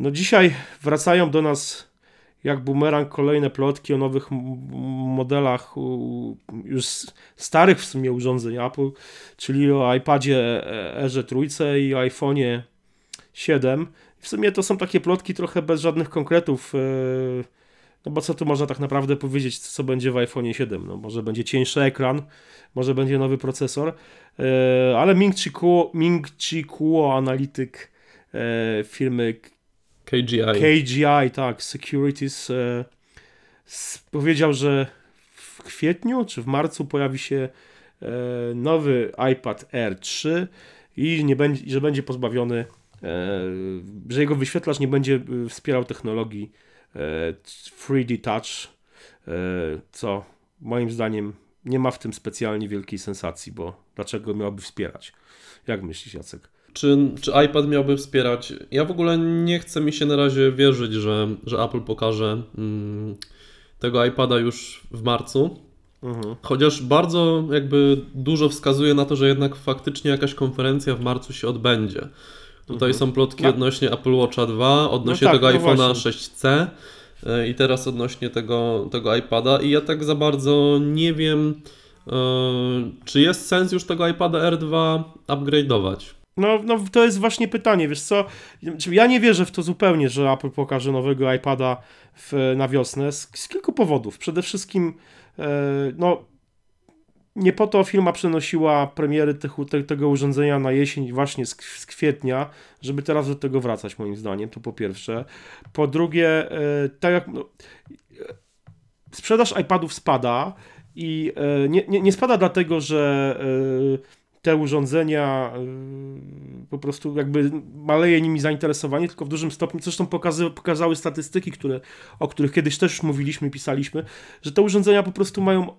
No dzisiaj wracają do nas jak bumerang kolejne plotki o nowych modelach już starych w sumie urządzeń Apple, czyli o iPadzie Airze trójce i iPhone'ie 7. W sumie to są takie plotki trochę bez żadnych konkretów. E, no bo co tu można tak naprawdę powiedzieć, co będzie w iPhone 7? No może będzie cieńszy ekran, może będzie nowy procesor, e, ale Ming Chi Kuo, Ming Chi Kuo analityk e, firmy KGI. KGI, tak, Securities powiedział, że w kwietniu czy w marcu pojawi się nowy iPad Air 3 i nie będzie, że będzie pozbawiony E, że jego wyświetlacz nie będzie e, wspierał technologii 3D e, Touch, co moim zdaniem nie ma w tym specjalnie wielkiej sensacji, bo dlaczego miałby wspierać? Jak myślisz, Jacek? Czy, czy iPad miałby wspierać? Ja w ogóle nie chcę mi się na razie wierzyć, że, że Apple pokaże mm, tego iPada już w marcu. Mhm. Chociaż bardzo jakby dużo wskazuje na to, że jednak faktycznie jakaś konferencja w marcu się odbędzie. Tutaj mhm. są plotki no. odnośnie Apple Watcha 2, odnośnie no tak, tego no iPhone'a 6C e, i teraz odnośnie tego, tego iPada. I ja tak za bardzo nie wiem, e, czy jest sens już tego iPada R2 upgrade'ować. No, no to jest właśnie pytanie, wiesz co, ja nie wierzę w to zupełnie, że Apple pokaże nowego iPada w, na wiosnę z, z kilku powodów. Przede wszystkim, e, no nie po to firma przenosiła premiery tych, te, tego urządzenia na jesień właśnie z, z, kwietnia, żeby teraz do tego wracać moim zdaniem, to po pierwsze. Po drugie, e, tak jak no, sprzedaż iPadów spada i e, nie, nie, nie, spada dlatego, że te urządzenia e, po prostu jakby maleje nimi zainteresowanie, tylko w dużym stopniu, zresztą pokazy, pokazały statystyki, które, o których kiedyś też mówiliśmy, pisaliśmy, że te urządzenia po prostu mają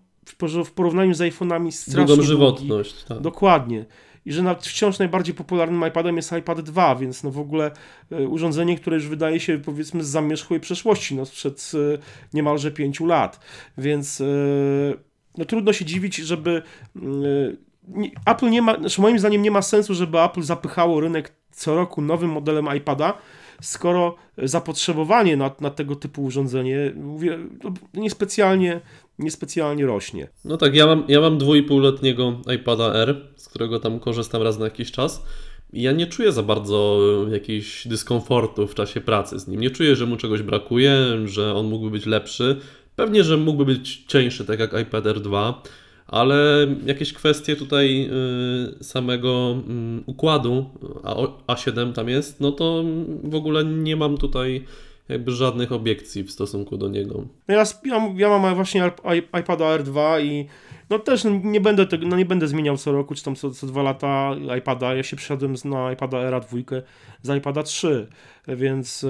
w porównaniu z iPhone'ami strasznie Długą żywotność. Tak. Dokładnie. I że nawet wciąż najbardziej popularnym iPadem jest iPad 2, więc no w ogóle y, urządzenie, które już wydaje się powiedzmy z zamierzchłej przeszłości, no sprzed y, niemalże pięciu lat. Więc y, no trudno się dziwić, żeby Apple nie ma, znaczy moim zdaniem nie ma sensu, żeby Apple zapychało rynek co roku nowym modelem iPada, skoro zapotrzebowanie na, na tego typu urządzenie mówię, no, niespecjalnie, niespecjalnie rośnie. No tak, ja mam, ja mam dwójpółletniego iPada R, z którego tam korzystam raz na jakiś czas. Ja nie czuję za bardzo jakichś dyskomfortu w czasie pracy z nim. Nie czuję, że mu czegoś brakuje, że on mógłby być lepszy. Pewnie, że mógłby być cieńszy, tak jak iPad R2 ale jakieś kwestie tutaj y, samego mm, układu, a A7 tam jest, no to w ogóle nie mam tutaj jakby żadnych obiekcji w stosunku do niego. No ja, ja mam właśnie iPada R2 i no też nie będę, tego, no nie będę zmieniał co roku, czy tam co, co dwa lata iPada. Ja się przyszedłem na iPada Era 2 z iPada 3, więc e,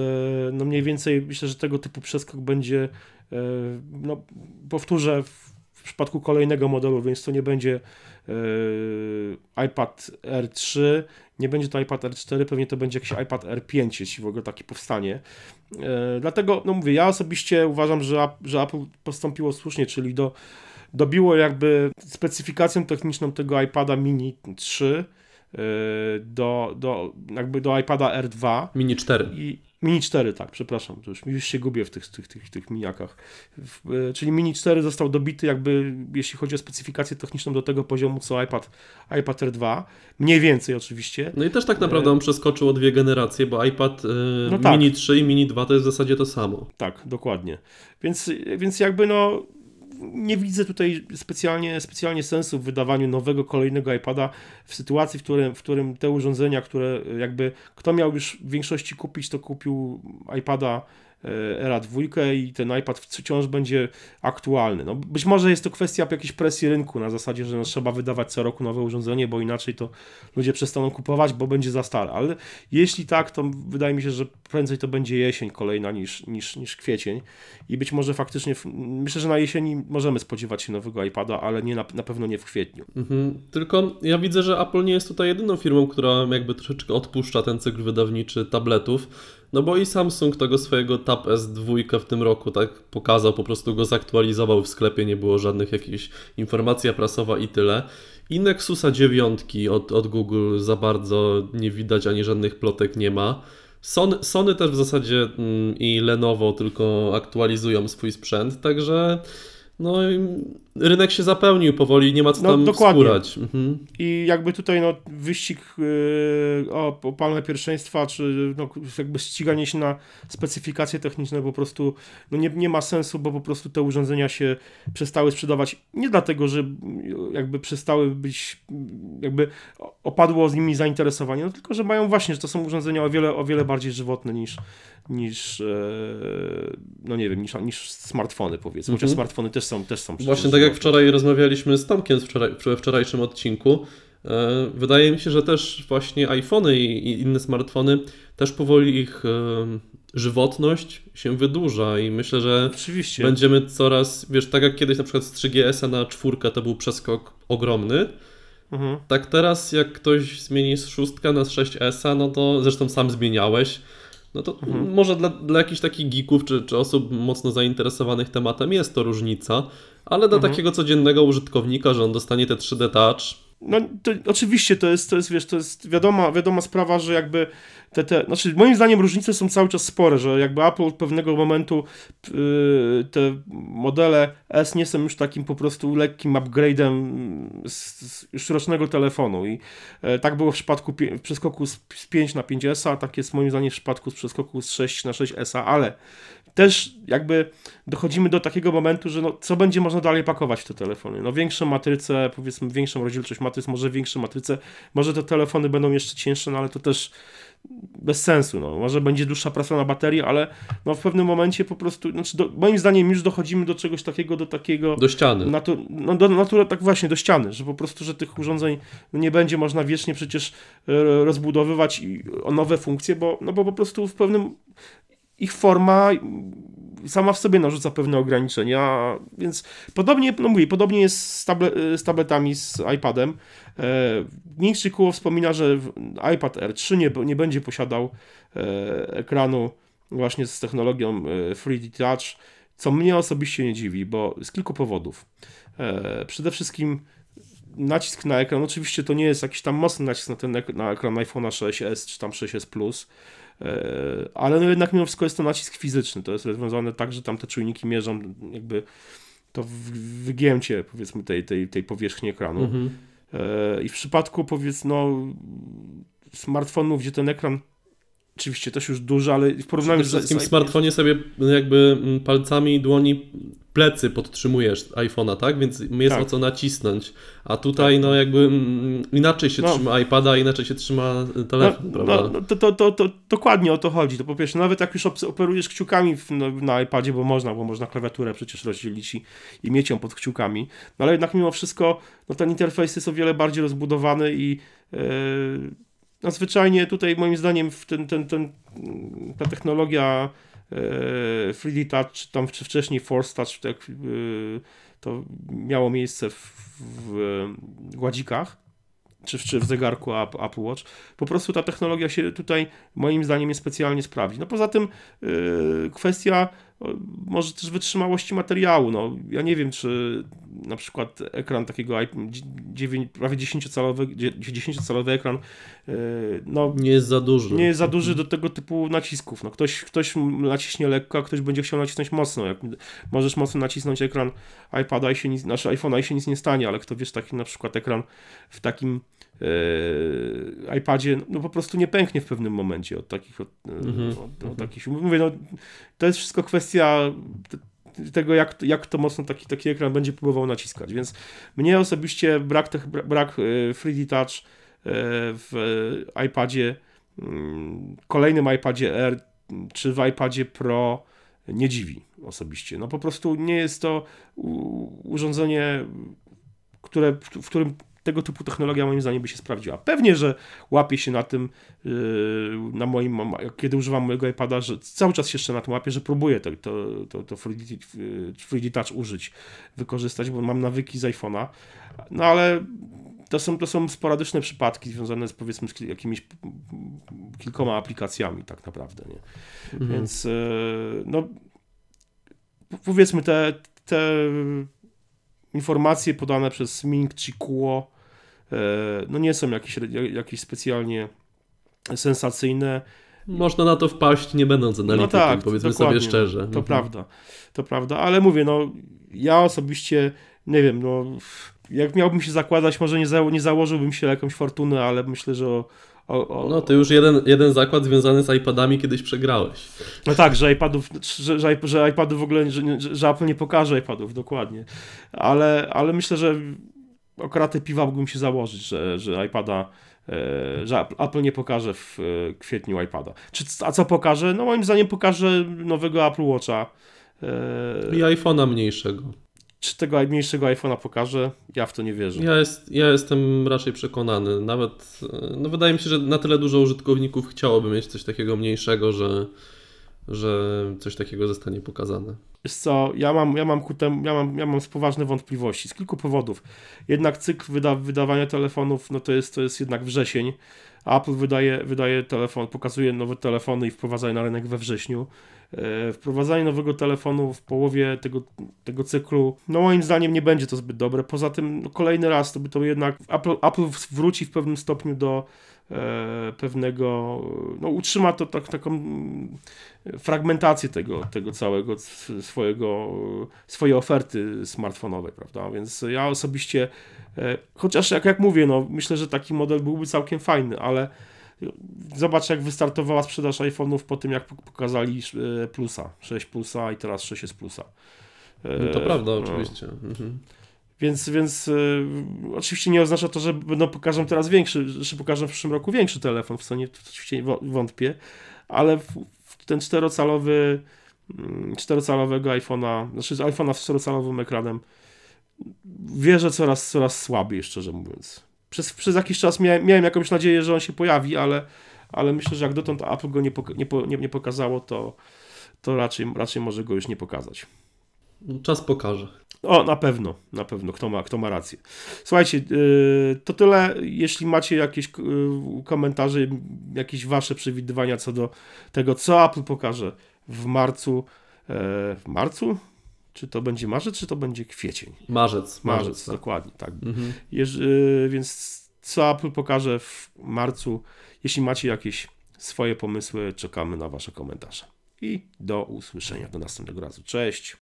no mniej więcej myślę, że tego typu przeskok będzie, e, no powtórzę, przypadku kolejnego modelu, więc to nie będzie yy, iPad R3, nie będzie to iPad R4, pewnie to będzie jakiś iPad R5, jeśli w ogóle taki powstanie. Yy, dlatego, no mówię, ja osobiście uważam, że, że Apple postąpiło słusznie, czyli do, dobiło jakby specyfikacją techniczną tego iPada mini 3 yy, do, do, jakby do iPada R2. Mini 4. I, Mini 4, tak, przepraszam, już, już się gubię w tych, tych, tych, tych miniakach. W, e, czyli Mini 4 został dobity jakby, jeśli chodzi o specyfikację techniczną do tego poziomu co iPad, iPad R2. Mniej więcej oczywiście. No i też tak naprawdę on przeskoczył o dwie generacje, bo iPad e, no Mini tak. 3 i Mini 2 to jest w zasadzie to samo. Tak, dokładnie. Więc, więc jakby no nie widzę tutaj specjalnie, specjalnie sensu w wydawaniu nowego, kolejnego iPada w sytuacji, w którym, w którym te urządzenia, które jakby kto miał już w większości kupić, to kupił iPada Era 2 i ten iPad wciąż będzie aktualny. No, być może jest to kwestia jakiejś presji rynku na zasadzie, że no, trzeba wydawać co roku nowe urządzenie, bo inaczej to ludzie przestaną kupować, bo będzie za stare. Ale jeśli tak, to wydaje mi się, że prędzej to będzie jesień kolejna niż, niż, niż kwiecień i być może faktycznie, myślę, że na jesieni możemy spodziewać się nowego iPada, ale nie na, na pewno nie w kwietniu. Mhm. Tylko ja widzę, że Apple nie jest tutaj jedyną firmą, która jakby troszeczkę odpuszcza ten cykl wydawniczy tabletów. No bo i Samsung tego swojego Tab S2 w tym roku tak pokazał, po prostu go zaktualizował w sklepie, nie było żadnych jakichś informacji prasowa i tyle. I Nexusa 9 od, od Google za bardzo nie widać, ani żadnych plotek nie ma. Sony, Sony też w zasadzie mm, i Lenovo tylko aktualizują swój sprzęt, także no rynek się zapełnił powoli, nie ma co no, tam dokładnie. Mhm. I jakby tutaj no, wyścig yy, o, o palmę pierwszeństwa, czy no, jakby ściganie się na specyfikacje techniczne po prostu no, nie, nie ma sensu, bo po prostu te urządzenia się przestały sprzedawać nie dlatego, że jakby przestały być, jakby opadło z nimi zainteresowanie, no tylko, że mają właśnie, że to są urządzenia o wiele, o wiele bardziej żywotne niż, niż e, no nie wiem, niż, niż smartfony powiedzmy, chociaż mhm. smartfony też są, też są Właśnie tak jak wczoraj rozmawialiśmy z Tomkiem wczoraj, w wczorajszym odcinku, e, wydaje mi się, że też właśnie iPhony i inne smartfony też powoli ich e, żywotność się wydłuża i myślę, że Oczywiście. będziemy coraz, wiesz, tak jak kiedyś na przykład z 3GS na czwórkę to był przeskok ogromny, mhm. tak teraz jak ktoś zmieni z szóstka na 6S, no to zresztą sam zmieniałeś, no to mhm. może dla, dla jakichś takich geeków czy, czy osób mocno zainteresowanych tematem jest to różnica, ale dla mhm. takiego codziennego użytkownika, że on dostanie te 3D Touch. No to oczywiście to jest, to jest, wiesz, to jest wiadoma, wiadoma sprawa, że jakby te, te, znaczy moim zdaniem różnice są cały czas spore, że jakby Apple od pewnego momentu yy, te modele S nie są już takim po prostu lekkim upgrade'em z, z już rocznego telefonu i yy, tak było w przypadku w przeskoku z, z 5 na 5S, a tak jest moim zdaniem w przypadku z przeskoku z 6 na 6S, ale też jakby dochodzimy do takiego momentu, że no, co będzie można dalej pakować w te telefony? No większą matrycę, powiedzmy większą rozdzielczość matryc, może większe matryce, może te telefony będą jeszcze cięższe, no ale to też bez sensu. No. Może będzie dłuższa praca na baterii, ale no, w pewnym momencie po prostu, znaczy do, moim zdaniem już dochodzimy do czegoś takiego, do takiego... Do ściany. Natu, no, do natury, tak właśnie, do ściany, że po prostu, że tych urządzeń nie będzie można wiecznie przecież e, rozbudowywać i, o nowe funkcje, bo, no bo po prostu w pewnym ich forma sama w sobie narzuca pewne ograniczenia, więc podobnie, no mówię, podobnie jest z, table, z tabletami, z iPadem. E, Kuło wspomina, że iPad R3 nie, nie będzie posiadał e, ekranu właśnie z technologią e, 3D Touch, co mnie osobiście nie dziwi, bo z kilku powodów. E, przede wszystkim nacisk na ekran, oczywiście to nie jest jakiś tam mocny nacisk na ten ek na ekran iPhone'a 6s czy tam 6s Plus, E, ale no jednak mimo wszystko jest to nacisk fizyczny, to jest rozwiązane tak, że tam te czujniki mierzą jakby to wygięcie powiedzmy tej, tej, tej powierzchni ekranu. Mhm. E, I w przypadku powiedzmy no, smartfonów, gdzie ten ekran oczywiście też już duży, ale w porównaniu z... W tym smartfonie sobie jakby palcami dłoni plecy podtrzymujesz iPhone'a, tak? Więc jest tak. o co nacisnąć. A tutaj tak. no jakby mm, inaczej się no. trzyma iPada, inaczej się trzyma telefon, no, no, no to, to, to, to, dokładnie o to chodzi. To po pierwsze, nawet jak już operujesz kciukami w, no, na iPadzie, bo można, bo można klawiaturę przecież rozdzielić i, i mieć ją pod kciukami, no ale jednak mimo wszystko no, ten interfejs jest o wiele bardziej rozbudowany i yy, no, zwyczajnie tutaj moim zdaniem ten, ten, ten, ta technologia 3D e, Touch, czy tam wcześniej Force Touch, tak, e, to miało miejsce w, w gładzikach, czy czy w zegarku Apple Watch. Po prostu ta technologia się tutaj moim zdaniem nie specjalnie sprawdzi. No poza tym yy, kwestia może też wytrzymałości materiału. No, ja nie wiem, czy na przykład ekran takiego 9, prawie 10-calowy, 10-calowy ekran e, no, nie jest za duży. Nie jest za duży do tego typu nacisków. No, ktoś, ktoś naciśnie lekko, a ktoś będzie chciał nacisnąć mocno. Jak możesz mocno nacisnąć ekran iPada i się nic, nasz iPhone'a i się nic nie stanie, ale kto wiesz, taki na przykład ekran w takim iPadzie no po prostu nie pęknie w pewnym momencie od takich od, mm-hmm. od, od mhm. takich mówię, no, to jest wszystko kwestia tego, jak, jak to mocno taki, taki ekran będzie próbował naciskać. Więc mnie osobiście brak, tych, brak 3D e, Touch e, w iPadzie, mm, kolejnym iPadzie R czy w iPadzie Pro nie dziwi osobiście. No po prostu nie jest to urządzenie, które, w którym tego typu technologia moim zdaniem by się sprawdziła. Pewnie, że łapie się na tym, yy, na moim, kiedy używam mojego iPada, że cały czas się jeszcze na tym łapię, że próbuję to, to, to, to 3D, 3D Touch użyć, wykorzystać, bo mam nawyki z iPhone'a, no ale to są, to są sporadyczne przypadki związane z powiedzmy z jakimiś kilkoma aplikacjami tak naprawdę, nie? Mhm. Więc yy, no powiedzmy te, te informacje podane przez Ming Chi Kuo e, no nie są jakieś, jakieś specjalnie sensacyjne. Można na to wpaść, nie będąc analitykiem, no tak, powiedzmy sobie szczerze. To mhm. prawda, to prawda, ale mówię, no ja osobiście, nie wiem, no jak miałbym się zakładać, może nie, za, nie założyłbym się jakąś fortunę, ale myślę, że o, o, o... No to już jeden, jeden zakład związany z iPadami kiedyś przegrałeś. No tak, że iPadów, że, że, że iPadów w ogóle, że, że Apple nie pokaże iPadów, dokładnie. Ale, ale myślę, że o kraty piwa mógłbym się założyć, że, że iPada e, że Apple nie pokaże w e, kwietniu iPada. Czy, a co pokaże? No moim zdaniem pokaże nowego Apple Watcha. E, I iPhone'a mniejszego. Czy tego mniejszego iPhone'a pokaże? Ja w to nie wierzę. Ja, jest, ja jestem raczej przekonany. Nawet, no wydaje mi się, że na tyle dużo użytkowników chciałoby mieć coś takiego mniejszego, że, że coś takiego zostanie pokazane. Wiesz co, ja mam, ja mam, ku temu, ja mam, ja mam poważne wątpliwości z kilku powodów. Jednak cykl wyda, wydawania telefonów, no to jest, to jest jednak wrzesień. Apple wydaje, wydaje telefon, pokazuje nowe telefony i wprowadza na rynek we wrześniu. E, wprowadzanie nowego telefonu w połowie tego, tego cyklu, no moim zdaniem nie będzie to zbyt dobre. Poza tym no kolejny raz to by to jednak Apple, Apple wróci w pewnym stopniu do pewnego, no utrzyma to tak, taką fragmentację tego, tego całego swojego, swojej oferty smartfonowej, prawda? Więc ja osobiście, e, chociaż jak, jak mówię, no myślę, że taki model byłby całkiem fajny, ale Zobacz, jak wystartowała sprzedaż iPhone'ów po tym, jak pokazali e, plusa, 6 plusa i teraz 6 jest plusa. No to prawda, no. oczywiście. Mhm. Więc, więc y, oczywiście nie oznacza to, że będą pokażą teraz większy, że pokażą w przyszłym roku większy telefon, w co nie oczywiście wątpię, ale w, w ten czterocalowy mm, czterocalowego iPhone'a, znaczy iPhone'a z czterocalowym ekranem wierzę coraz, coraz słabiej, szczerze mówiąc przez, przez jakiś czas miałem, miałem jakąś nadzieję, że on się pojawi, ale, ale myślę, że jak dotąd Apple go nie, nie, nie, nie pokazało, to, to raczej, raczej może go już nie pokazać. Czas pokaże. O, na pewno, na pewno, kto ma, kto ma rację. Słuchajcie, yy, to tyle. Jeśli macie jakieś yy, komentarze, jakieś wasze przewidywania co do tego, co Apple pokaże w marcu, yy, w marcu? Czy to będzie marzec, czy to będzie kwiecień? Marzec. Marzec, marzec tak. dokładnie, tak. Mhm. Jeż, y, więc co Apple pokaże w marcu? Jeśli macie jakieś swoje pomysły, czekamy na Wasze komentarze. I do usłyszenia do następnego razu. Cześć.